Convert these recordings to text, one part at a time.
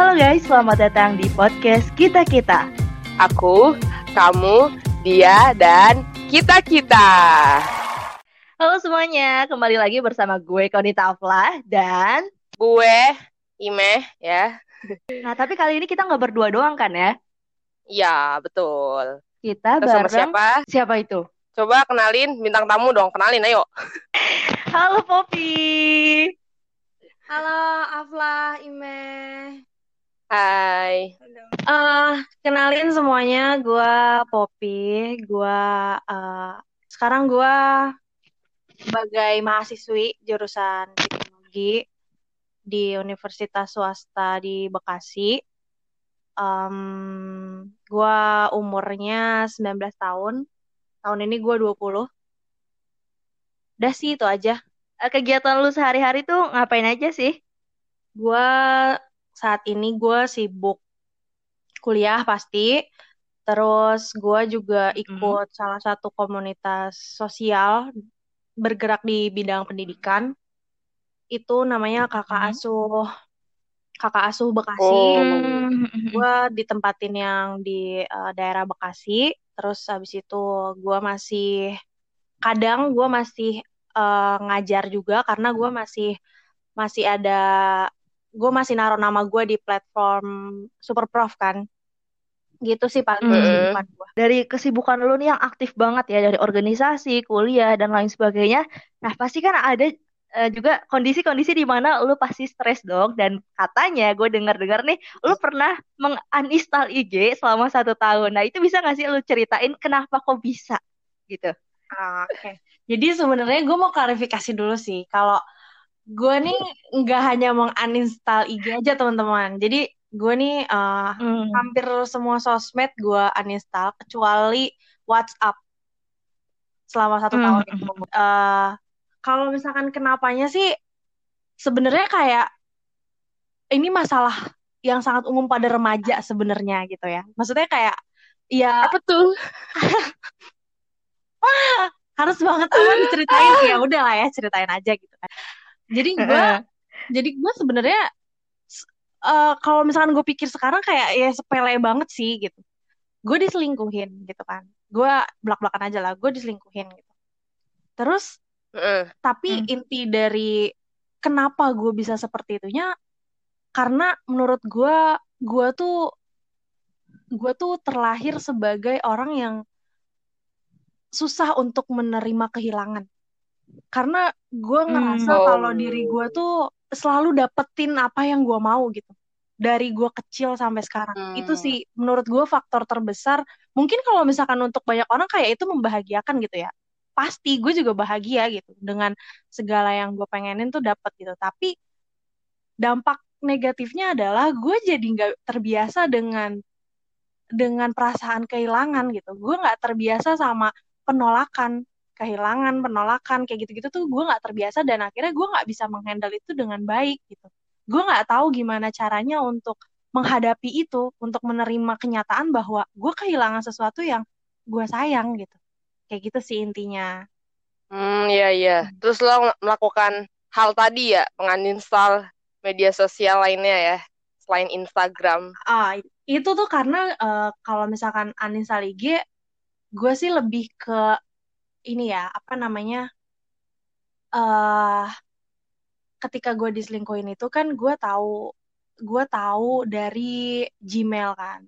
Halo guys, selamat datang di podcast Kita Kita. Aku, kamu, dia, dan kita-kita. Halo semuanya, kembali lagi bersama gue Konita Afla dan Gue, Imeh, ya. Nah, tapi kali ini kita nggak berdua doang kan ya? Iya, betul. Kita Kita sama bareng siapa? siapa itu? Coba kenalin bintang tamu dong, kenalin ayo. Halo Poppy. Halo Afla, Ime. Hai. Eh, kenalin semuanya, gue Poppy. Gue eh, sekarang gue sebagai mahasiswi jurusan psikologi di Universitas Swasta di Bekasi. Em, gue umurnya 19 tahun. Tahun ini gue 20. Udah sih itu aja. Eh, Kegiatan lu sehari-hari tuh ngapain aja sih? Gue saat ini gue sibuk kuliah pasti. Terus gue juga ikut salah satu komunitas sosial bergerak di bidang pendidikan. Itu namanya Kakak Mhm. Asuh Kakak Asuh Bekasi. Oh. Hmm. Gue ditempatin yang di eh, daerah Bekasi. Terus habis itu gue masih kadang gue masih eh, ngajar juga karena gue masih masih ada gue masih naruh nama gue di platform Super Prof kan gitu sih paling Hmm. kesibukan gue Dari kesibukan lu nih yang aktif banget ya dari organisasi, kuliah dan lain sebagainya. Nah, pasti kan ada eh, juga kondisi-kondisi di mana lu pasti stres dong dan katanya gue dengar-dengar nih lu pernah menguninstall IG selama satu tahun. Nah, itu bisa nggak sih lu ceritain kenapa kok bisa gitu? Ah, Oke, jadi sebenarnya gue mau klarifikasi dulu sih. Kalau gue nih nggak hanya menguninstall IG aja teman-teman. Jadi gue nih eh, Hmm. hampir semua sosmed gue uninstall kecuali WhatsApp selama satu Hmm. tahun itu. Eh, kalau misalkan kenapanya sih sebenarnya kayak ini masalah yang sangat umum pada remaja sebenarnya gitu ya. Maksudnya kayak ya Apa tuh? harus banget apa diceritain ya udah lah ya ceritain aja gitu kan. Jadi gue jadi gue sebenarnya eh, kalau misalkan gue pikir sekarang kayak ya sepele banget sih gitu. Gue diselingkuhin gitu kan. Gue belak-belakan aja lah. Gue diselingkuhin gitu. Terus Heeh. tapi Hmm. inti dari kenapa gue bisa seperti itunya karena menurut gue gue tuh gue tuh terlahir sebagai orang yang susah untuk menerima kehilangan karena gue ngerasa Hmm. kalau diri gue tuh selalu dapetin apa yang gue mau gitu. Dari gue kecil sampai sekarang. Hmm. itu sih menurut gue faktor terbesar. Mungkin kalau misalkan untuk banyak orang kayak itu membahagiakan gitu ya. Pasti gue juga bahagia gitu. Dengan segala yang gue pengenin tuh dapet gitu. Tapi dampak negatifnya adalah gue jadi nggak terbiasa dengan dengan perasaan kehilangan gitu. Gue nggak terbiasa sama penolakan kehilangan penolakan kayak gitu-gitu tuh gue nggak terbiasa dan akhirnya gue nggak bisa menghandle itu dengan baik gitu gue nggak tahu gimana caranya untuk menghadapi itu untuk menerima kenyataan bahwa gue kehilangan sesuatu yang gue sayang gitu kayak gitu sih intinya Hmm, iya iya. Terus lo melakukan hal tadi ya, menguninstall media sosial lainnya ya, selain Instagram. Ah, itu tuh karena eh, kalau misalkan uninstall IG, gue sih lebih ke ini ya, apa namanya? eh ketika gue diselingkuhin itu kan gue tahu gue tahu dari Gmail kan.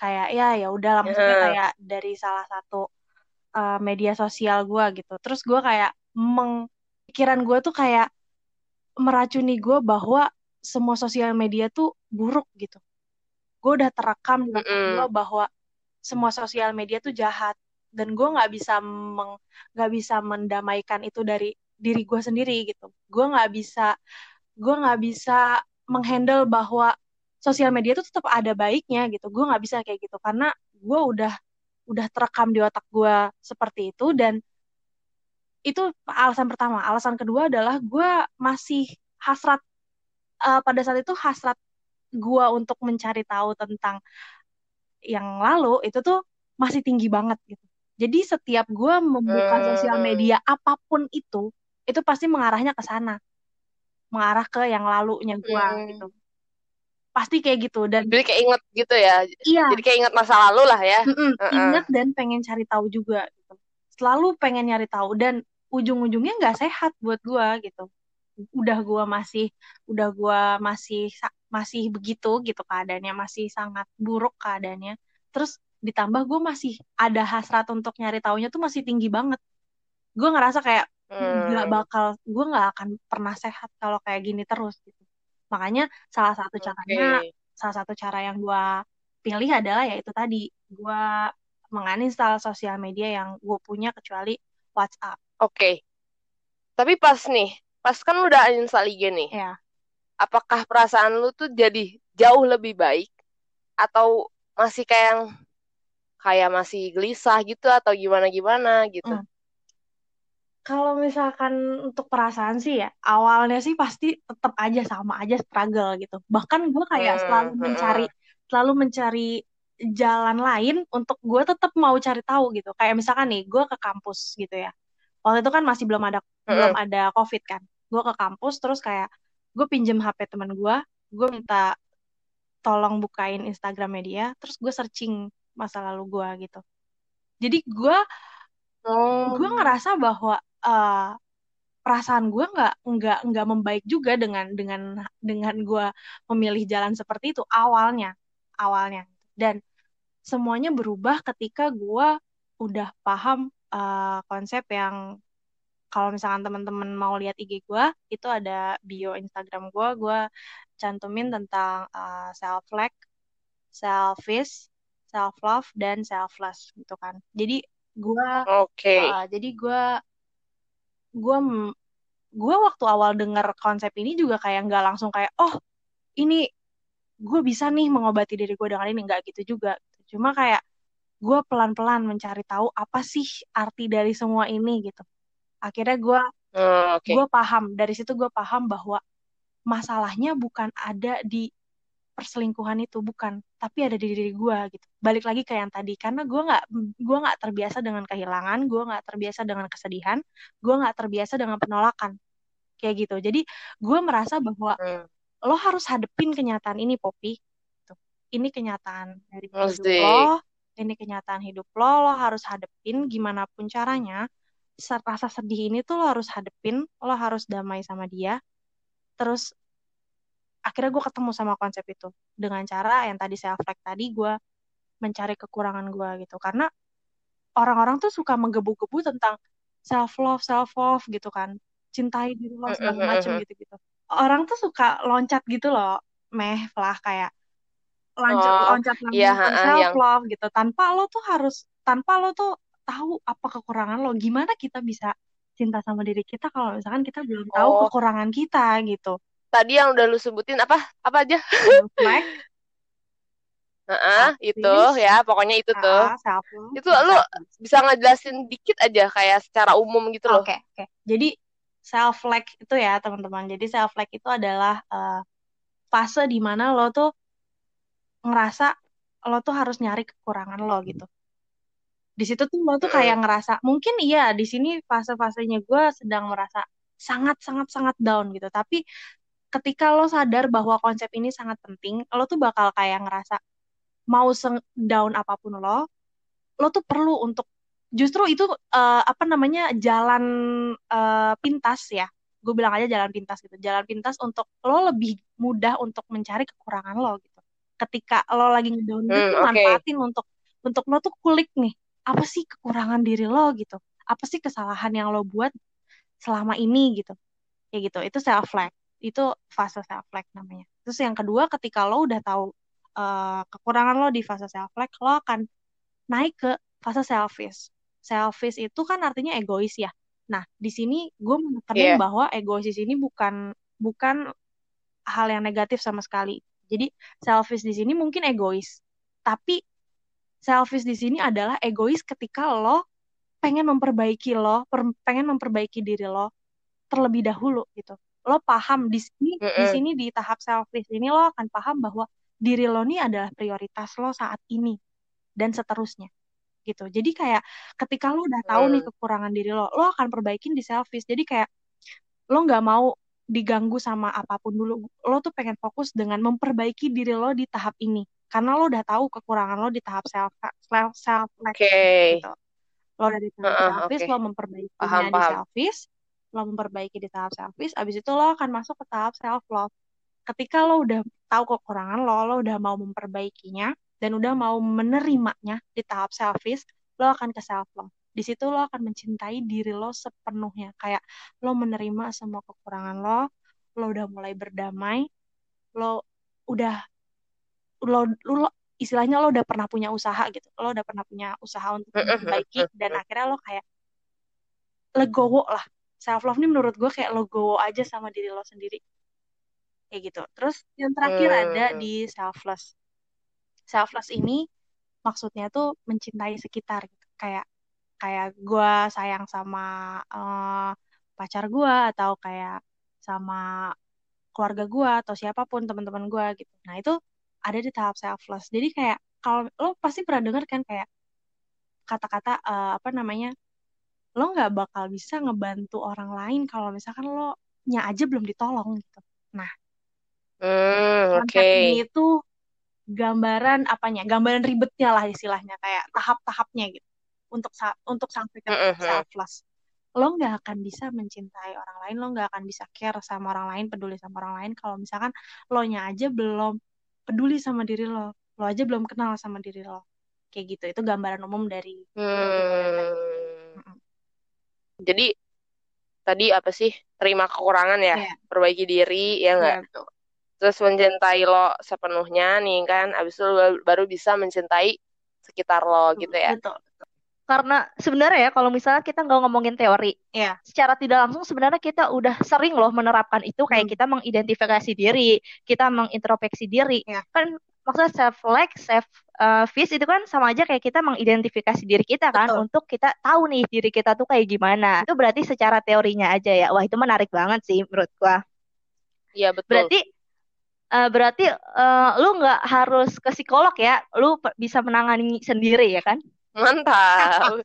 Kayak ya ya udahlah maksudnya Heeh. kayak dari salah satu eh, media sosial gue gitu. Terus gue kayak meng pikiran gue tuh kayak meracuni gue bahwa semua sosial media tuh buruk gitu. Gue udah terekam di otak Mm-mm. gue bahwa semua sosial media tuh jahat dan gue nggak bisa nggak bisa mendamaikan itu dari diri gue sendiri gitu. Gue nggak bisa gue nggak bisa menghandle bahwa sosial media itu tetap ada baiknya gitu. Gue nggak bisa kayak gitu karena gue udah udah terekam di otak gue seperti itu dan itu alasan pertama. Alasan kedua adalah gue masih hasrat eh, pada saat itu hasrat gue untuk mencari tahu tentang yang lalu itu tuh masih tinggi banget gitu. Jadi setiap gue membuka Hmm. sosial media apa pun itu, itu pasti mengarahnya ke sana, mengarah ke yang lalunya gue Hmm. gitu. pasti kayak gitu dan jadi kayak inget gitu ya iya jadi kayak inget masa lalu lah ya mm-mm, Uh-uh. inget dan pengen cari tahu juga gitu selalu pengen nyari tahu dan ujung-ujungnya nggak sehat buat gua gitu udah gua masih udah gua masih masih begitu gitu keadaannya masih sangat buruk keadaannya terus ditambah gue masih ada hasrat untuk nyari taunya tuh masih tinggi banget. Gue ngerasa kayak nggak Hmm, bakal gue nggak akan pernah sehat kalau kayak gini terus gitu. Makanya salah satu caranya oke. salah satu cara yang gue pilih adalah yaitu tadi gue menginstal sosial media yang gue punya kecuali WhatsApp. Oke. Tapi pas nih pas kan lu udah uninstall IG nih. Ya apakah perasaan lu tuh jadi jauh lebih baik? Atau masih kayak yang kayak masih gelisah gitu atau gimana gimana gitu. Hmm. kalau misalkan untuk perasaan sih ya awalnya sih pasti tetap aja sama aja struggle gitu. Bahkan gue kayak Hmm, selalu hmm, mencari selalu mencari jalan lain untuk gue tetap mau cari tahu gitu. Kayak misalkan nih gue ke kampus gitu ya. Waktu itu kan masih belum ada hmm, belum ada covid kan. Gue ke kampus terus kayak gue pinjem HP teman gue gue minta tolong bukain Instagramnya dia terus gue searching masa lalu gue gitu. Jadi gue Oh, gue ngerasa bahwa eh, perasaan gue nggak nggak nggak membaik juga dengan dengan dengan gue memilih jalan seperti itu awalnya awalnya. Dan semuanya berubah ketika gue udah paham eh, konsep yang kalau misalkan teman-teman mau lihat IG gue itu ada bio Instagram gue gue cantumin tentang eh, self like selfish self love dan selfless gitu kan. Jadi gue oke. Uh, jadi gue gue gue waktu awal dengar konsep ini juga kayak nggak langsung kayak oh ini gue bisa nih mengobati diri gue dengan ini. Nggak gitu juga. Cuma kayak gue pelan-pelan mencari tahu apa sih arti dari semua ini gitu. Akhirnya gue Hmm, oke. gue paham. Dari situ gue paham bahwa masalahnya bukan ada di perselingkuhan itu bukan tapi ada di diri gue gitu. Balik lagi ke yang tadi karena gue nggak gue nggak terbiasa dengan kehilangan gue nggak terbiasa dengan kesedihan gue nggak terbiasa dengan penolakan kayak gitu. Jadi gue merasa bahwa Hmm, lo harus hadepin kenyataan ini Poppy Tuh. ini kenyataan dari hidup Asik. lo ini kenyataan hidup lo lo harus hadepin gimana pun caranya. Rasa sedih ini tuh lo harus hadepin lo harus damai sama dia. Terus akhirnya gue ketemu sama konsep itu. Dengan cara yang tadi saya flag tadi gue mencari kekurangan gue gitu. Karena orang-orang tuh suka menggebu-gebu tentang self love self love gitu kan. Cintai diri lo segala macem mm. gitu gitu orang tuh suka loncat gitu loh meh lah kayak lanjut Oh, loncat langsung iya, self yang love gitu. Tanpa lo tuh harus tanpa lo tuh tahu apa kekurangan lo. Gimana kita bisa cinta sama diri kita kalau misalkan kita belum tahu oh. kekurangan kita gitu tadi yang udah lu sebutin apa? Apa aja? Self Heeh, itu selfish ya pokoknya itu tuh. Self love itu lu bisa ngejelasin dikit aja kayak secara umum gitu loh. Oke, oke. Jadi self like itu ya teman-teman. Jadi self like itu adalah eh, fase di mana lo tuh ngerasa lo tuh harus nyari kekurangan lo gitu. Di situ tuh lo tuh kayak ngerasa mungkin iya di sini fase-fasenya gue sedang merasa sangat sangat sangat down gitu. Tapi ketika lo sadar bahwa konsep ini sangat penting, lo tuh bakal kayak ngerasa mau down apa pun lo, lo tuh perlu untuk justru itu eh, apa namanya jalan eh, pintas ya. Gue bilang aja jalan pintas gitu. Jalan pintas untuk lo lebih mudah untuk mencari kekurangan lo gitu. Ketika lo lagi ngedown gitu Hmm, tuh oke. manfaatin untuk untuk lo tuh kulik nih apa sih kekurangan diri lo gitu? Apa sih kesalahan yang lo buat selama ini gitu? Kayak gitu. Itu self like itu fase self like namanya terus yang kedua ketika lo udah tahu eh, kekurangan lo di fase self like lo akan naik ke fase selfish. Selfish itu kan artinya egois ya. Nah, di sini gue menekenin Iya. bahwa egois di sini bukan bukan hal yang negatif sama sekali. Jadi selfish di sini mungkin egois. Tapi selfish di sini adalah egois ketika lo pengen memperbaiki lo, per- pengen memperbaiki diri lo terlebih dahulu gitu. Lo paham di sini di Mm-mm. sini di tahap selfish ini lo akan paham bahwa diri lo ini adalah prioritas lo saat ini dan seterusnya gitu. Jadi kayak ketika lo udah tahu nih Hmm. kekurangan diri lo, lo akan perbaikin di selfish. Jadi kayak lo nggak mau diganggu sama apa pun dulu lo tuh pengen fokus dengan memperbaiki diri lo di tahap ini karena lo udah tahu kekurangan lo di tahap self self self Oke. gitu lo dari tahap Heeh, selfish oke. lo memperbaikinya Paham, di paham. selfish lo memperbaiki di tahap selfish abis itu lo akan masuk ke tahap self love ketika lo udah tahu kekurangan lo lo udah mau memperbaikinya dan udah mau menerimanya di tahap selfish lo akan ke self love di situ lo akan mencintai diri lo sepenuhnya. Kayak lo menerima semua kekurangan lo lo udah mulai berdamai lo udah lo, lo istilahnya lo udah pernah punya usaha gitu. Lo udah pernah punya usaha untuk memperbaiki dan akhirnya lo kayak legowo lah self love ini menurut gue kayak legowo aja sama diri lo sendiri. Kayak gitu. Terus yang terakhir ada Hmm. di selfless selfless ini maksudnya tuh mencintai sekitar gitu. Kayak kayak gue sayang sama eh, pacar gue atau kayak sama keluarga gue atau siapa pun teman-teman gue gitu. Nah itu ada di tahap selfless jadi kayak kalau lo pasti pernah dengar kan kayak kata-kata eh, apa namanya lo nggak bakal bisa ngebantu orang lain kalau misalkan lo nya aja belum ditolong gitu. Nah konsep oke. ini tuh gambaran apanya? Gambaran ribetnya lah istilahnya kayak tahap-tahapnya gitu. Untuk sa- untuk sampai ke selfless lo nggak akan bisa mencintai orang lain lo nggak akan bisa care sama orang lain peduli sama orang lain kalau misalkan lo nya aja belum peduli sama diri lo. Lo aja belum kenal sama diri lo. Kayak gitu. Itu gambaran umum dari Hmm. Jadi tadi apa sih? Terima kekurangan ya, Iya. perbaiki diri ya enggak? Iya. Terus mencintai lo sepenuhnya nih kan, abis itu lo baru bisa mencintai sekitar lo gitu ya. betul Karena sebenarnya ya kalau misalnya kita nggak ngomongin teori, Iya. secara tidak langsung sebenarnya kita udah sering loh menerapkan itu kayak Hmm. kita mengidentifikasi diri, kita mengintrospeksi diri. Iya. Kan maksudnya self like, self uh, vis itu kan sama aja kayak kita mengidentifikasi diri kita kan Betul. untuk kita tahu nih diri kita tuh kayak gimana. Itu berarti secara teorinya aja ya. Wah, itu menarik banget sih menurut gua. Iya betul. Berarti uh, berarti uh, lu nggak harus ke psikolog ya, lu bisa menangani sendiri ya kan? Mantap.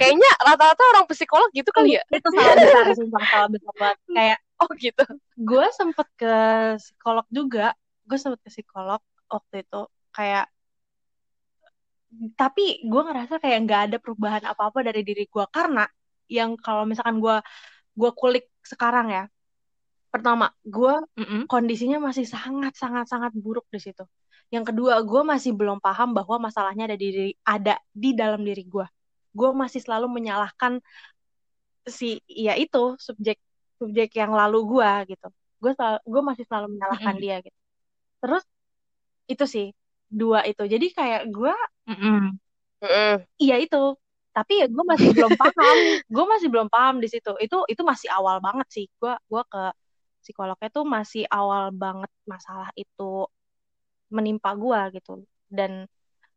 Kayaknya rata-rata orang psikolog gitu kali ya. itu salah besar sumpah salah besar banget kayak Oh gitu. gue sempet ke psikolog juga gue sempet ke psikolog waktu itu kayak tapi gue ngerasa kayak nggak ada perubahan apa-apa dari diri gue. Karena yang kalau misalkan gue gue kulik sekarang ya pertama gue Mm-mm. kondisinya masih sangat sangat sangat buruk di situ. Yang kedua gue masih belum paham bahwa masalahnya ada di diri ada di dalam diri gue. Gue masih selalu menyalahkan si ya itu subjek subjek yang lalu gue gitu. Gue gue masih selalu menyalahkan Mm-mm. dia gitu terus itu sih dua itu. Jadi kayak gue. Mm-mm. iya itu. Tapi ya gue masih belum paham. Gue masih belum paham di situ. Itu itu masih awal banget sih. Gue gue ke psikolognya tuh masih awal banget masalah itu menimpa gue gitu. Dan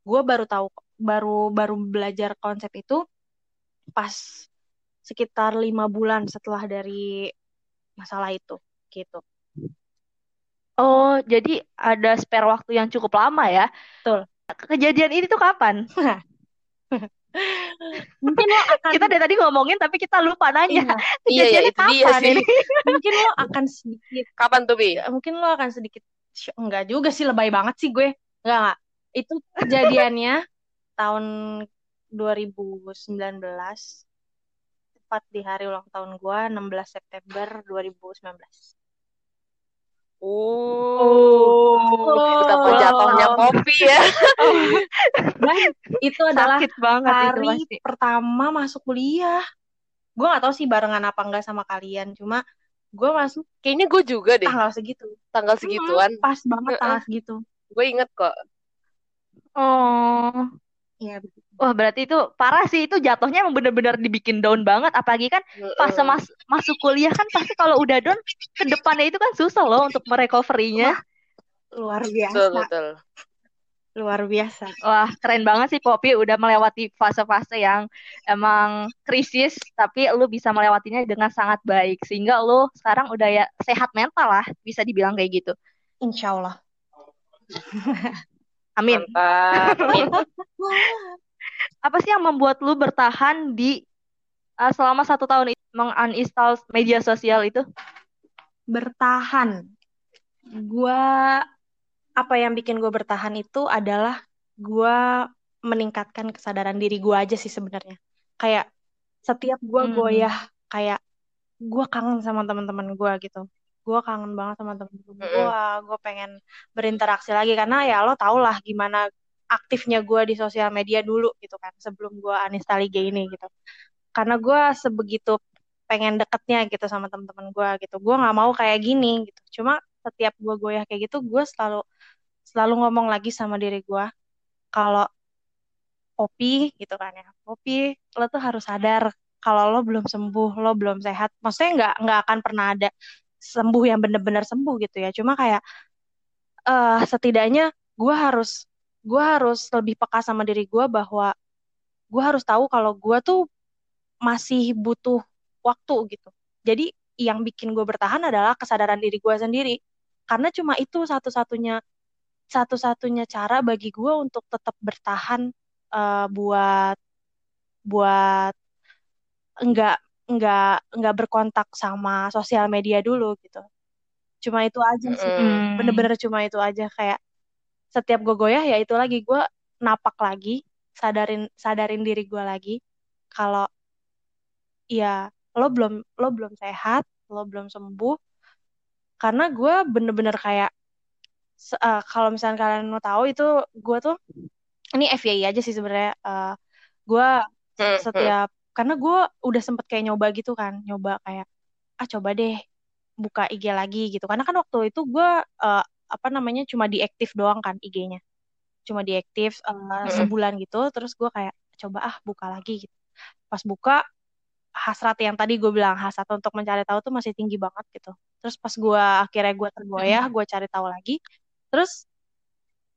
gue baru tahu baru baru belajar konsep itu pas sekitar lima bulan setelah dari masalah itu gitu Oh, jadi ada spare waktu yang cukup lama ya. Betul. Kejadian ini tuh kapan? mungkin lo akan Kita dari tadi ngomongin tapi kita lupa nanya. iya, Iya, iya, itu dia kapan sih. ini? mungkin lo akan sedikit Kapan tuh, Bi? mungkin lo akan sedikit enggak juga sih lebay banget sih gue enggak enggak itu kejadiannya tahun 2019 tepat di hari ulang tahun gue 16 September 2019 Oh, betapa Oh. jatuhnya kopi ya. dan itu adalah Sakit banget itu hari pasti. pertama masuk kuliah gue gak tahu sih barengan apa enggak sama kalian cuma gue masuk Kayaknya gue juga deh, tanggal segitu tanggal segituan. Hmm, pas banget tanggal segitu Gue inget kok. Oh. Iya begitu Wah, berarti itu parah sih itu jatuhnya emang bener-bener dibikin down banget apalagi kan fase mas masuk kuliah kan pasti kalau udah down ke depannya itu kan susah loh untuk merecovery-nya. luar Betul, biasa betul. luar biasa Wah, keren banget sih Poppy udah melewati fase-fase yang emang krisis, tapi lu bisa melewatinya dengan sangat baik. Sehingga lu sekarang udah ya sehat mental lah, bisa dibilang kayak gitu. insya Allah Amin. Amin. Apa sih yang membuat lu bertahan di uh, selama satu tahun itu menguninstall media sosial itu? Bertahan. Gua apa yang bikin gue bertahan itu adalah gue meningkatkan kesadaran diri gue aja sih sebenarnya. Kayak setiap gue Hmm. goyah, kayak gue kangen sama teman-teman gue gitu. Gue kangen banget sama teman-teman gue. Gue pengen berinteraksi lagi karena ya lo tau lah gimana aktifnya gue di sosial media dulu gitu kan sebelum gue uninstall IG ini gitu. Karena gue sebegitu pengen deketnya gitu sama teman-teman gue gitu. Gue nggak mau kayak gini gitu. Cuma setiap gue goyah kayak gitu, gue selalu selalu ngomong lagi sama diri gue kalau Popi gitu kan ya Popi lo tuh harus sadar kalau lo belum sembuh lo belum sehat maksudnya nggak nggak akan pernah ada sembuh yang bener-bener sembuh gitu ya. Cuma kayak eh setidaknya gue harus gue harus lebih peka sama diri gue bahwa gue harus tahu kalau gue tuh masih butuh waktu gitu. Jadi yang bikin gue bertahan adalah kesadaran diri gue sendiri. Karena cuma itu satu-satunya satu-satunya cara bagi gue untuk tetap bertahan uh, buat buat enggak enggak enggak berkontak sama sosial media dulu gitu. Cuma itu aja sih. Hmm. Bener-bener cuma itu aja kayak setiap gue goyah ya itu lagi gue napak lagi, sadarin sadarin diri gue lagi kalau ya lo belum lo belum sehat, lo belum sembuh karena gue bener-bener kayak uh, kalau misalnya kalian mau tahu itu gue tuh ini FYI aja sih sebenarnya uh, gue setiap karena gue udah sempet kayak nyoba gitu kan nyoba kayak ah coba deh buka IG lagi gitu. Karena kan waktu itu gue uh, apa namanya cuma diaktif doang kan IG-nya cuma diaktif uh, sebulan gitu terus gue kayak coba ah buka lagi gitu. Pas buka hasrat yang tadi gue bilang hasrat untuk mencari tahu tuh masih tinggi banget gitu. Terus pas gue akhirnya gue tergoyah gue cari tahu lagi terus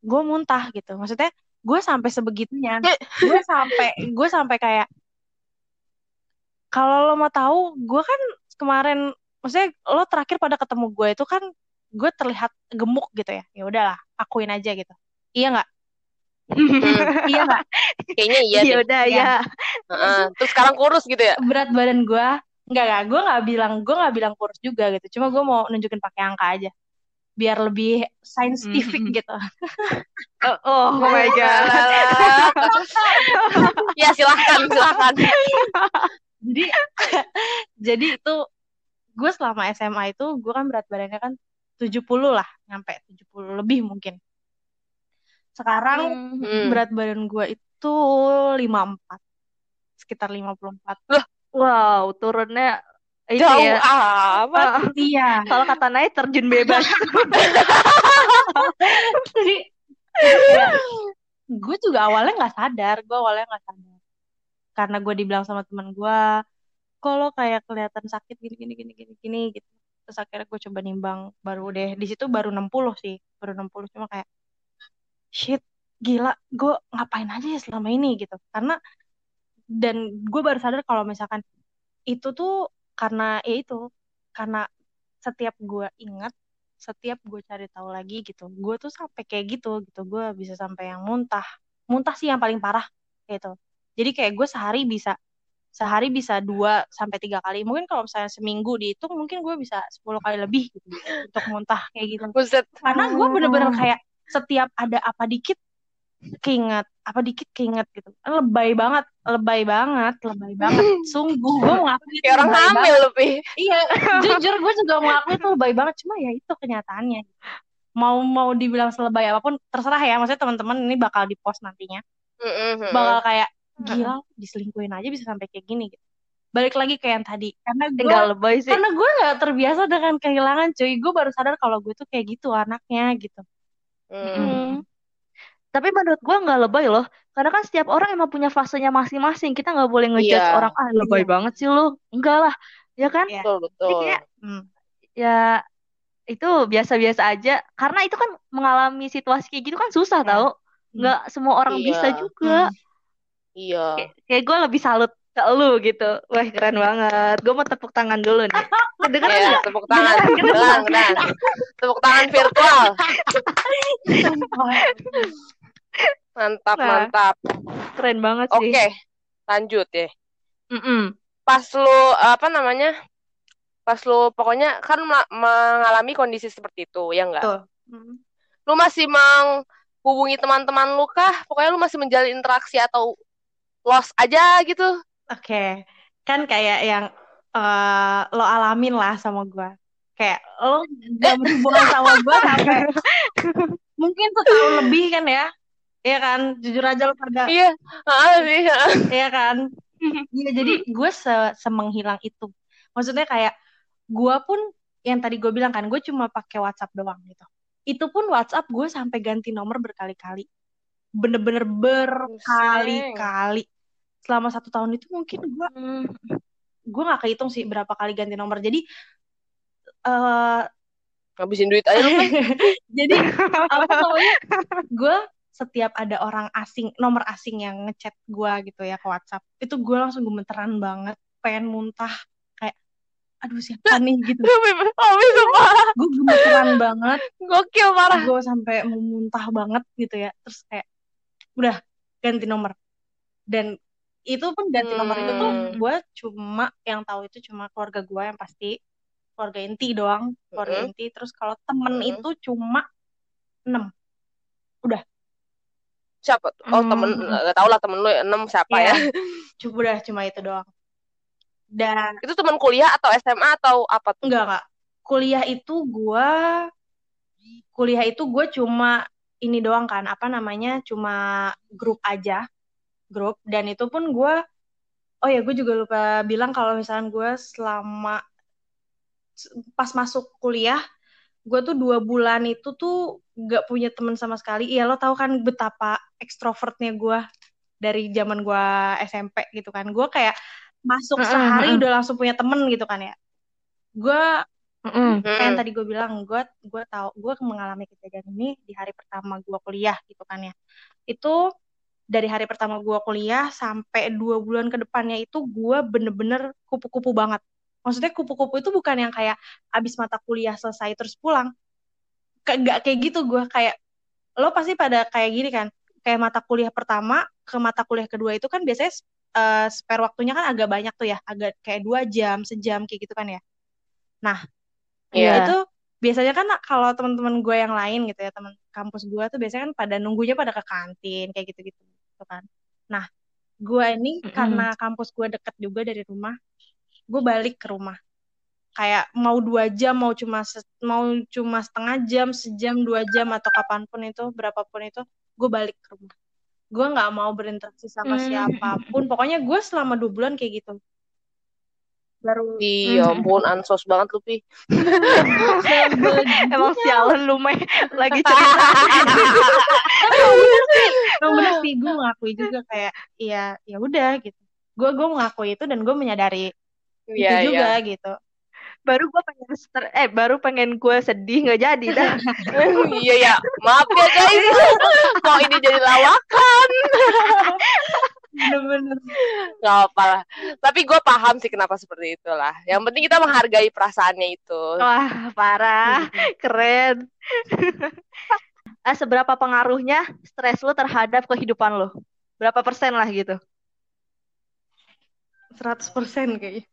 gue muntah gitu. Maksudnya gue sampai sebegitunya. Gue sampai gue sampai kayak kalau lo mau tahu gue kan kemarin maksudnya lo terakhir pada ketemu gue itu kan gue terlihat gemuk gitu ya. Ya udahlah akuin aja gitu. Iya nggak? Iya nggak? Kayaknya iya ya udah ya uh, terus sekarang kurus gitu ya? Berat badan gue nggak nggak. Gue nggak bilang gue nggak bilang kurus juga gitu. Cuma gue mau nunjukin pakai angka aja. Biar lebih saintifik Mhm. gitu. Oh, oh my god. ya silahkan silahkan jadi jadi itu gue selama SMA itu gue kan berat badannya kan 70 lah nyampe 70 lebih mungkin. Sekarang Hmm. berat badan gue itu 54 sekitar 54 wow turunnya itu jauh ya amat. Ah, iya. Kalau kata naik terjun bebas. Jadi gue juga awalnya nggak sadar gue awalnya nggak sadar karena gue dibilang sama teman gue kalau kayak kelihatan sakit gini gini gini gini gini? Gitu. Terus akhirnya gue coba nimbang baru deh. Di situ baru 60 sih baru 60 cuma kayak shit gila gue ngapain aja ya selama ini? Gitu. Karena dan gue baru sadar kalau misalkan itu tuh karena ya itu karena setiap gue ingat setiap gue cari tahu lagi gitu gue tuh sampai kayak gitu gitu. Gue bisa sampai yang muntah. Muntah sih yang paling parah gitu jadi kayak gue sehari bisa sehari bisa dua sampai tiga kali. Mungkin kalau misalnya seminggu dihitung mungkin gue bisa 10 kali lebih gitu untuk muntah kayak gitu. Buset. Karena gue bener-bener kayak setiap ada apa dikit keinget apa dikit keinget gitu. Lebay banget lebay banget lebay banget. Sungguh gue mengakui itu kayak orang hamil banget. pi iya jujur gue juga mengakui itu lebay banget. Cuma ya itu kenyataannya. Mau mau dibilang selebay apa pun terserah ya. Maksudnya teman-teman ini bakal di post nantinya bakal kayak gila diselingkuhin aja bisa sampai kayak gini gitu balik lagi ke yang tadi karena gue enggak lebay sih karena gue nggak terbiasa dengan kehilangan cuy gue baru sadar kalau gue tuh kayak gitu anaknya gitu Mm. Hmm. Tapi menurut gua nggak lebay loh. Karena kan setiap orang emang punya fasenya masing-masing. Kita nggak boleh ngejudge Iya. orang, ah lebay Iya. banget sih lu. Enggak lah. Ya kan? Iya. betul Jadi betul kayak Hmm. ya itu biasa-biasa aja. Karena itu kan mengalami situasi kayak gitu kan susah Iya. tau. Nggak semua orang Iya. bisa juga. Hmm. Iya Kayak, kayak gue lebih salut ke lu gitu. Wah keren banget. Gue mau tepuk tangan dulu nih. Kedengeran Iya, nggak? tepuk tangan, Kedengeran, benar. Tepuk tangan virtual. Mantap, Nah. mantap. Keren banget Oke, sih. lanjut ya. Mm-mm. pas lu apa namanya pas lu pokoknya kan mengalami kondisi seperti itu ya enggak Tuh. Lu masih menghubungi teman-teman lu kah pokoknya lu masih menjalin interaksi atau lost aja gitu oke okay. kan kayak yang uh, lo alamin lah sama gue kayak lo gak berhubungan sama gue sampai mungkin setahun lebih kan ya Iya kan, jujur aja lo pada. Iya, iya. Iya kan. Iya, jadi gue se semenghilang itu. Maksudnya kayak gue pun yang tadi gue bilang kan gue cuma pakai WhatsApp doang gitu itu pun WhatsApp gue sampai ganti nomor berkali-kali bener-bener berkali-kali selama satu tahun itu mungkin gue hmm. gue nggak kehitung sih berapa kali ganti nomor. Jadi uh, ngabisin duit aja. Kan jadi apa namanya gue setiap ada orang asing nomor asing yang ngechat gue gitu ya ke WhatsApp itu gue langsung gemeteran banget pengen muntah. Aduh siapa nih? gitu. Oh gue gemeteran banget. Gokil parah. Gue sampai memuntah banget gitu ya. Terus kayak udah ganti nomor. Dan itu pun ganti hmm. nomor itu tuh hmm. gue cuma yang tahu itu cuma keluarga gue yang pasti keluarga inti doang keluarga hmm. inti terus kalau temen hmm. itu cuma enam udah siapa oh hmm. temen gak tau lah temen lu enam siapa yeah. ya cuma udah cuma itu doang dan itu teman kuliah atau SMA atau apa tuh? Enggak, enggak. Kuliah itu gua kuliah itu gue cuma ini doang kan, apa namanya? Cuma grup aja. Grup. Dan itu pun gue Oh ya, gue juga lupa bilang kalau misalnya gue selama pas masuk kuliah, gue tuh dua bulan itu tuh gak punya temen sama sekali. Iya lo tau kan betapa ekstrovertnya gue dari zaman gue SMP gitu kan. Gue kayak masuk sehari udah langsung punya temen gitu kan ya. Gue mm kayak yang tadi gue bilang gue gue tahu gue mengalami kejadian ini di hari pertama gue kuliah gitu kan ya. Itu dari hari pertama gue kuliah sampai dua bulan ke depannya itu gue bener-bener kupu-kupu banget maksudnya kupu-kupu itu bukan yang kayak abis mata kuliah selesai terus pulang nggak kayak gitu gue kayak lo pasti pada kayak gini kan kayak mata kuliah pertama ke mata kuliah kedua itu kan biasanya uh, spare waktunya kan agak banyak tuh ya, agak kayak dua jam, sejam kayak gitu kan ya. Nah, yeah. itu biasanya kan kalau teman-teman gue yang lain gitu ya, teman kampus gue tuh biasanya kan pada nunggunya pada ke kantin kayak gitu-gitu, gitu kan. Nah, gue ini mm -hmm. karena kampus gue deket juga dari rumah, gue balik ke rumah. Kayak mau dua jam, mau cuma mau cuma setengah jam, sejam, dua jam atau kapan pun itu, berapapun itu, gue balik ke rumah gue nggak mau berinteraksi sama hmm. siapa pun pokoknya gue selama dua bulan kayak gitu baru iya ampun ansos banget lu pi. Emang sialan lu mah lagi cerita. Emang bener sih gue mengakui juga kayak iya ya udah gitu. Gue gue mengakui itu dan gue menyadari yeah, itu juga yeah. gitu. Baru gue pengen eh baru pengen gue sedih nggak jadi dah. Iya ya. Maaf ya guys. Kok ini jadi lawakan bener-bener nggak apa lah tapi gue paham sih kenapa seperti itulah yang penting kita menghargai perasaannya itu wah parah keren ah seberapa pengaruhnya stres lo terhadap kehidupan lo berapa persen lah gitu 100% kayaknya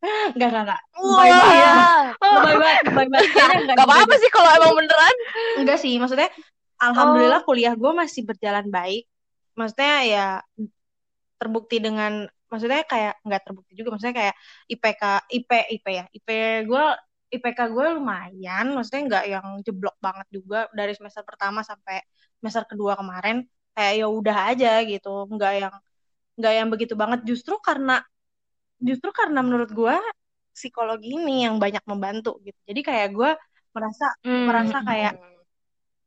Enggak, enggak, enggak. Wah. Ya. Lebay banget, lebay banget. Enggak apa-apa sih kalau emang beneran. Enggak sih, maksudnya alhamdulillah oh. kuliah gue masih berjalan baik. Maksudnya ya terbukti dengan maksudnya kayak nggak terbukti juga maksudnya kayak IPK IP IP ya. IP gue IPK gue lumayan maksudnya nggak yang jeblok banget juga dari semester pertama sampai semester kedua kemarin. Kayak ya udah aja gitu nggak yang nggak yang begitu banget. Justru karena justru karena menurut gue psikologi ini yang banyak membantu gitu. Jadi kayak gue merasa hmm. merasa kayak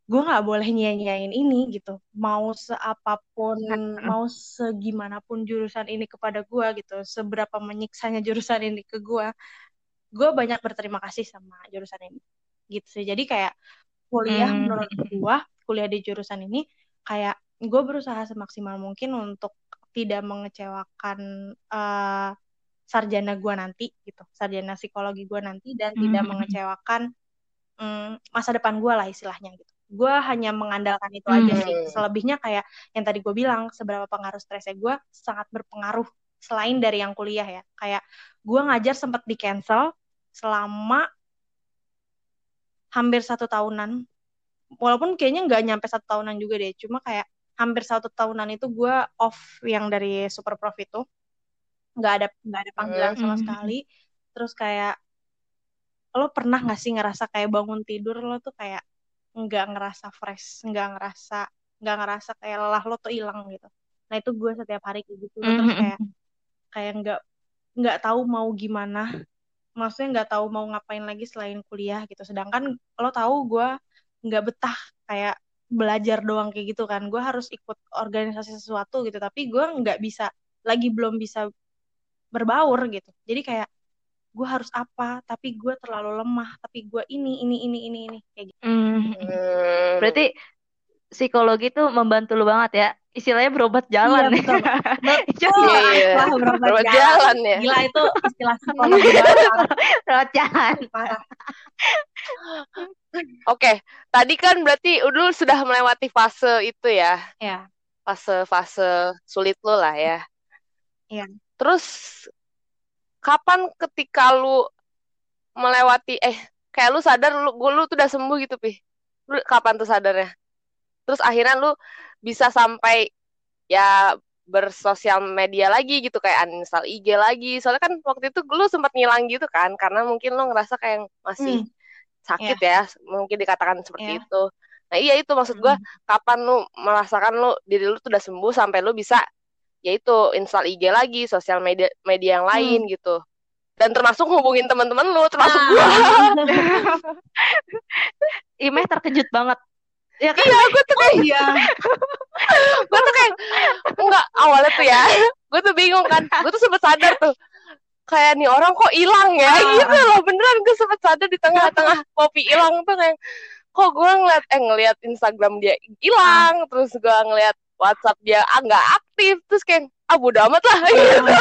gue nggak boleh nyanyain ini gitu mau seapapun hmm. mau segimanapun jurusan ini kepada gue gitu seberapa menyiksanya jurusan ini ke gue gue banyak berterima kasih sama jurusan ini gitu sih jadi kayak kuliah hmm. menurut gue kuliah di jurusan ini kayak gue berusaha semaksimal mungkin untuk tidak mengecewakan uh, sarjana gue nanti gitu sarjana psikologi gue nanti dan mm -hmm. tidak mengecewakan um, masa depan gue lah istilahnya gitu gue hanya mengandalkan itu mm -hmm. aja sih. Selebihnya kayak yang tadi gue bilang seberapa pengaruh stresnya gue sangat berpengaruh selain dari yang kuliah ya. Kayak gue ngajar sempat di cancel selama hampir satu tahunan. Walaupun kayaknya nggak nyampe satu tahunan juga deh cuma kayak hampir satu tahunan itu gue off yang dari super prof itu. Nggak ada nggak ada panggilan sama Mm. sekali. Terus kayak lo pernah nggak sih ngerasa kayak bangun tidur lo tuh kayak nggak ngerasa fresh nggak ngerasa nggak ngerasa kayak lelah lo tuh hilang gitu. Nah itu gue setiap hari kayak gitu. Terus Mm. kayak kayak nggak nggak tahu mau gimana. Maksudnya nggak tahu mau ngapain lagi selain kuliah gitu. Sedangkan lo tahu gue nggak betah kayak belajar doang kayak gitu kan. Gue harus ikut organisasi sesuatu gitu. Tapi gue nggak bisa lagi belum bisa berbaur gitu. Jadi kayak gue harus apa tapi gue terlalu lemah tapi gue ini ini ini ini ini kayak gitu Mm. Hmm. Berarti psikologi tuh membantu lu banget ya. Istilahnya berobat jalan. Iya, betul. Iya, Iya. Wah, berobat Berobat jalan. jalan ya. Gila itu istilah psikologi berobat jalan. Parah. Oke, tadi kan berarti lu sudah melewati fase itu ya, Ya, fase-fase sulit lu lah ya. Iya. Terus kapan ketika lu melewati eh kayak lu sadar lu gua lu tuh udah sembuh gitu, Pi. Lu kapan tuh sadarnya? Terus akhirnya lu bisa sampai ya bersosial media lagi gitu kayak uninstall IG lagi. Soalnya kan waktu itu lu sempat ngilang gitu kan karena mungkin lu ngerasa kayak masih Hmm. sakit ya, mungkin dikatakan seperti Iya. itu. Nah, iya itu maksud gua Hmm. kapan lu merasakan lu diri lu tuh udah sembuh sampai lu bisa yaitu install IG lagi, sosial media media yang lain gitu. Dan termasuk hubungin teman-teman lu, termasuk gua. Imeh terkejut banget. Ya kan? Iya, gua tuh kayak Iya. gua tuh kayak enggak awalnya tuh ya. Gua tuh bingung kan. Gua tuh sempet sadar tuh kayak nih orang kok hilang ya Ah. gitu loh beneran gue sempet sadar di tengah-tengah kopi hilang tuh kayak kok gue ngeliat eh ngeliat Instagram dia hilang terus gue ngeliat WhatsApp dia ah nggak aktif. Terus kayak ah bodo amat lah. Gitu.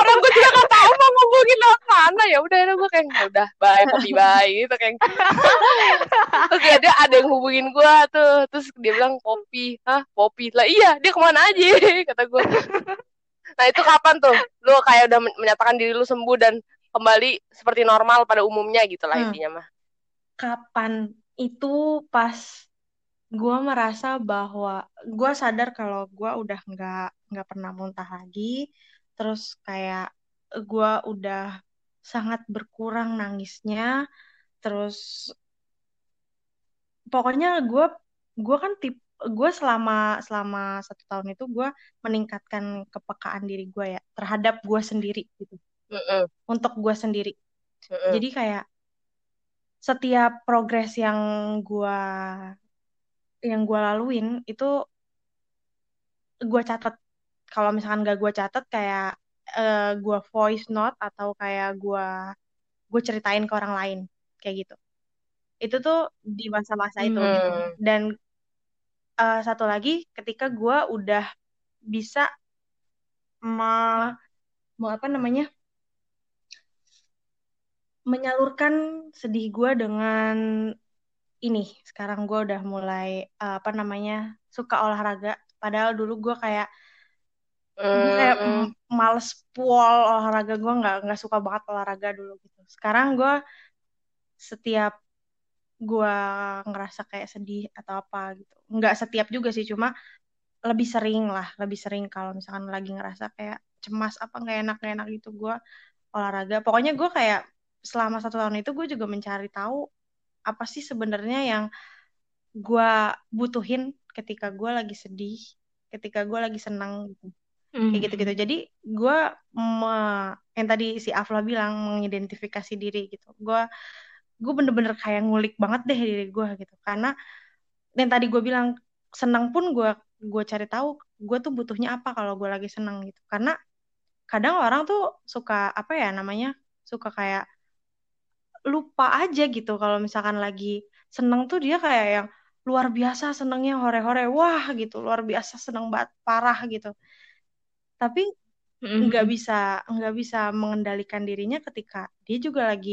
Orang gue juga gak tahu mau ngomongin lewat mana ya udah gue kayak "Ya udah bye kopi bye. Gitu kayak terus ya dia ada yang hubungin gue tuh. Terus dia bilang kopi hah? Kopi lah iya dia ke mana aja? Kata gue nah itu kapan tuh? Lu kayak udah men- menyatakan diri lu sembuh dan kembali seperti normal pada umumnya gitu lah Hmm. intinya mah. Kapan? Itu pas gue merasa bahwa gue sadar kalau gue udah nggak nggak pernah muntah lagi, terus kayak gue udah sangat berkurang nangisnya, terus pokoknya gue gue kan tip gue selama selama satu tahun itu gue meningkatkan kepekaan diri gue ya terhadap gue sendiri gitu. Mm-mm, untuk gue sendiri. Mm-mm. jadi kayak setiap progres yang gue yang gue laluin itu gue catat kalau misalkan gak gue catat kayak eh, gue voice note atau kayak gue gue ceritain ke orang lain kayak gitu. Itu tuh di masa-masa itu Hmm. gitu dan eh, satu lagi ketika gue udah bisa me- mau apa namanya menyalurkan sedih gue dengan ini sekarang gue udah mulai eh, apa namanya suka olahraga. Padahal dulu gue kayak gue kayak males pol olahraga. Gue nggak nggak suka banget olahraga dulu gitu. Sekarang gue setiap gue ngerasa kayak sedih atau apa gitu. Nggak setiap juga sih cuma lebih sering lah lebih sering kalau misalkan lagi ngerasa kayak cemas apa nggak enak nggak enak gitu gue olahraga. Pokoknya gue kayak selama satu tahun itu gue juga mencari tahu apa sih sebenarnya yang gue butuhin ketika gue lagi sedih ketika gue lagi senang gitu? Hmm. kayak gitu-gitu. Jadi gue yang tadi si Afla bilang mengidentifikasi diri gitu. Gue gue bener-bener kayak ngulik banget deh diri gue gitu. Karena yang tadi gue bilang senang pun gue gue cari tahu gue tuh butuhnya apa kalau gue lagi senang gitu. Karena kadang orang tuh suka apa ya namanya suka kayak lupa aja gitu kalau misalkan lagi seneng tuh dia kayak yang luar biasa senengnya hore-hore wah gitu luar biasa seneng banget parah gitu. Tapi nggak bisa nggak bisa mengendalikan dirinya ketika dia juga lagi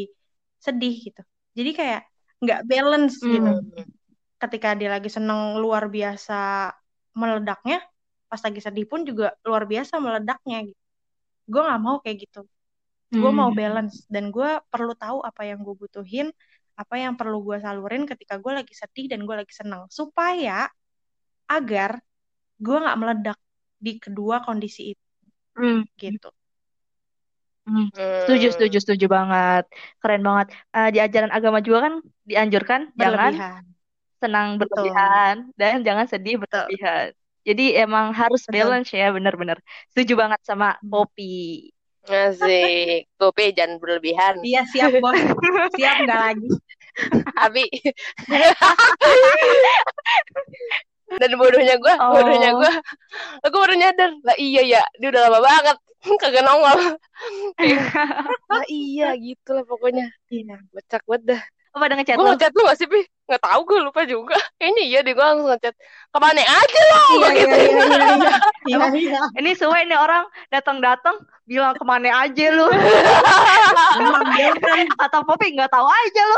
sedih gitu. Jadi kayak nggak balance Hmm. gitu. Ketika dia lagi seneng luar biasa meledaknya pas lagi sedih pun juga luar biasa meledaknya gitu. Gue nggak mau kayak gitu gue Hmm. mau balance dan gue perlu tahu apa yang gue butuhin apa yang perlu gue salurin ketika gue lagi sedih dan gue lagi seneng supaya agar gue nggak meledak di kedua kondisi itu Hmm. gitu Hmm. Hmm. Setuju, setuju, setuju banget. Keren banget. Eh, di ajaran agama juga kan dianjurkan jangan berlebihan senang betul berlebihan dan jangan sedih betul berlebihan. Jadi emang harus betul balance ya, benar-benar. Setuju banget sama Poppy. Asik. Kopi jangan berlebihan. iya siap bos siap nggak lagi Tapi dan bodohnya gue, bodohnya Oh, gue, aku baru nyadar. Lah iya ya, dia udah lama banget kagak nongol. Lah iya gitu lah pokoknya. iya Becak banget dah. Apa ada ngechat Gue lo? ngechat lu gak sih, Pi? Gak tau, gue lupa juga. Kayaknya iya deh, gue langsung ngechat. Ke mana aja lo? iya Gitu. iya iya iya iya iya iya ini suwe nih orang datang-datang bilang ke mana aja lu emang dia kan atau Poppy nggak tahu aja lu.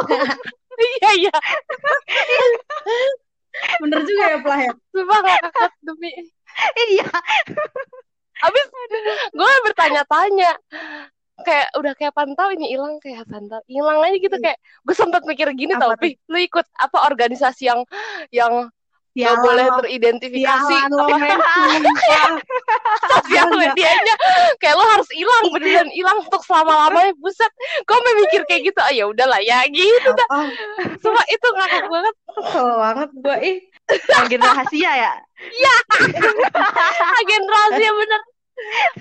Iya, iya. bener juga ya Plah ya Sumpah gak kakak demi. Iya. Abis gue bertanya-tanya. Kayak udah kayak pantau ini hilang kayak pantau hilang aja gitu kayak gue sempat mikir gini tau Pi lu ikut apa organisasi yang yang gak sialan boleh teridentifikasi? Sosial enggak medianya kayak lo harus hilang beneran hilang untuk selama lamanya buset. Gue sampai mikir kayak gitu ah ya udahlah ya gitu dah. Oh Sumpah itu ngakak banget. Kesel banget gue ih. Agen rahasia ya. Iya. Agen rahasia bener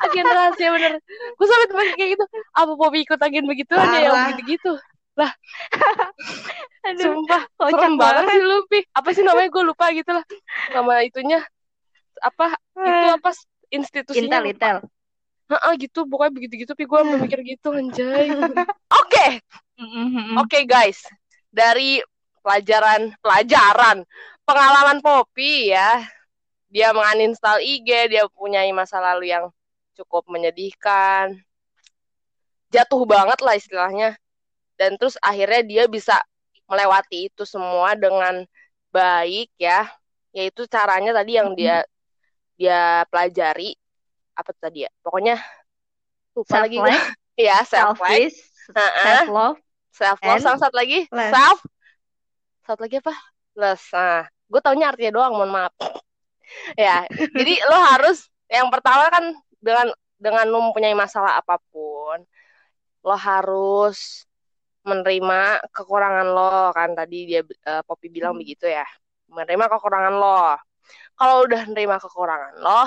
agen rahasia bener. Gue sampai mikir kayak gitu apa Poppy ikut agen begitu aja yang parah begitu-gitu lah. Aduh, sumpah kocak serem banget sih lu Pi. Apa sih namanya? Gue lupa gitu lah. Nama itunya. Apa itu Eh, apa institusinya? Intel, lupa Intel. Heeh gitu. Pokoknya begitu-gitu Pi. Gue sampai mikir gitu anjay. Oke. Oke guys. Dari pelajaran pelajaran pengalaman Poppy ya dia menginstal IG dia punya masa lalu yang cukup menyedihkan. Jatuh banget lah istilahnya. Dan terus akhirnya dia bisa melewati itu semua dengan baik ya. Yaitu caranya tadi yang dia dia pelajari. Apa tadi ya? Pokoknya lupa Self lagi gue ya self selfish, self love, self love sama satu lagi? les self. Satu lagi apa? Les nah gue taunya artinya doang mohon maaf ya jadi lo harus yang pertama kan dengan dengan lo mempunyai masalah apa pun lo harus menerima kekurangan lo. Kan tadi dia eh, Poppy bilang Hmm. begitu ya menerima kekurangan lo. Kalau udah menerima kekurangan lo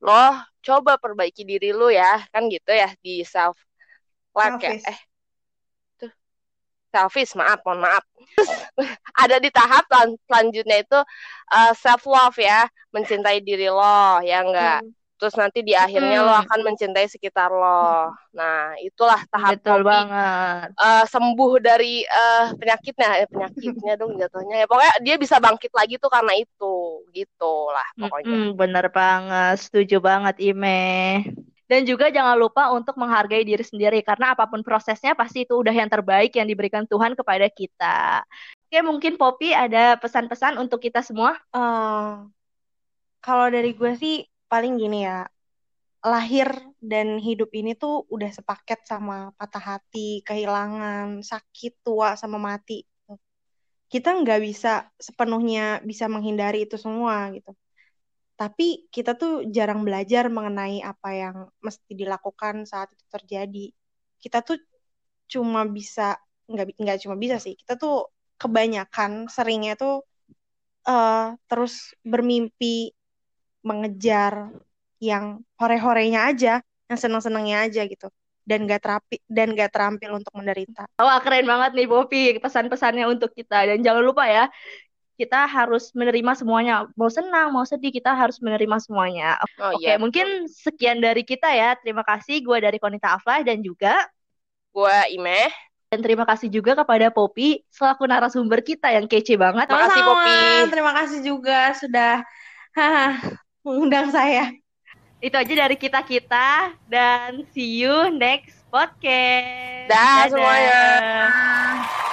lo coba perbaiki diri lo ya kan gitu ya di self like ya eh selfish maaf mohon maaf ada di tahap selan- selanjutnya itu self love ya mencintai diri lo ya enggak Hmm. terus nanti di akhirnya lo Hmm. akan mencintai sekitar lo nah itulah tahap betul Poppy banget. eh, sembuh dari eh, penyakitnya eh, penyakitnya dong jatuhnya ya pokoknya dia bisa bangkit lagi tuh karena itu gitu lah pokoknya Mm-mm, bener banget, setuju banget Ime. Dan juga jangan lupa untuk menghargai diri sendiri karena apa pun prosesnya pasti itu udah yang terbaik yang diberikan Tuhan kepada kita. Oke, mungkin Poppy ada pesan-pesan untuk kita semua. Eh, kalau dari gue sih paling gini ya lahir dan hidup ini tuh udah sepaket sama patah hati, kehilangan, sakit, tua, sama mati. Kita nggak bisa sepenuhnya bisa menghindari itu semua gitu. Tapi kita tuh jarang belajar mengenai apa yang mesti dilakukan saat itu terjadi. Kita tuh cuma bisa nggak nggak cuma bisa sih. Kita tuh kebanyakan seringnya tuh eh, terus bermimpi mengejar yang hore-horenya aja, yang seneng-senengnya aja gitu. Dan gak terapi dan gak terampil untuk menderita. Wah, keren banget nih Poppy pesan-pesannya untuk kita. Dan jangan lupa ya, kita harus menerima semuanya. Mau senang, mau sedih, kita harus menerima semuanya. oh Oke, iya betul mungkin sekian dari kita ya. Terima kasih. Gue dari Konita Aflah dan juga gue Ime Dan terima kasih juga kepada Poppy selaku narasumber kita yang kece banget. Makasih, Sama-sama. Poppy. Terima kasih juga sudah mengundang saya. Itu aja dari kita-kita dan see you next podcast. Dah Dadah. semuanya.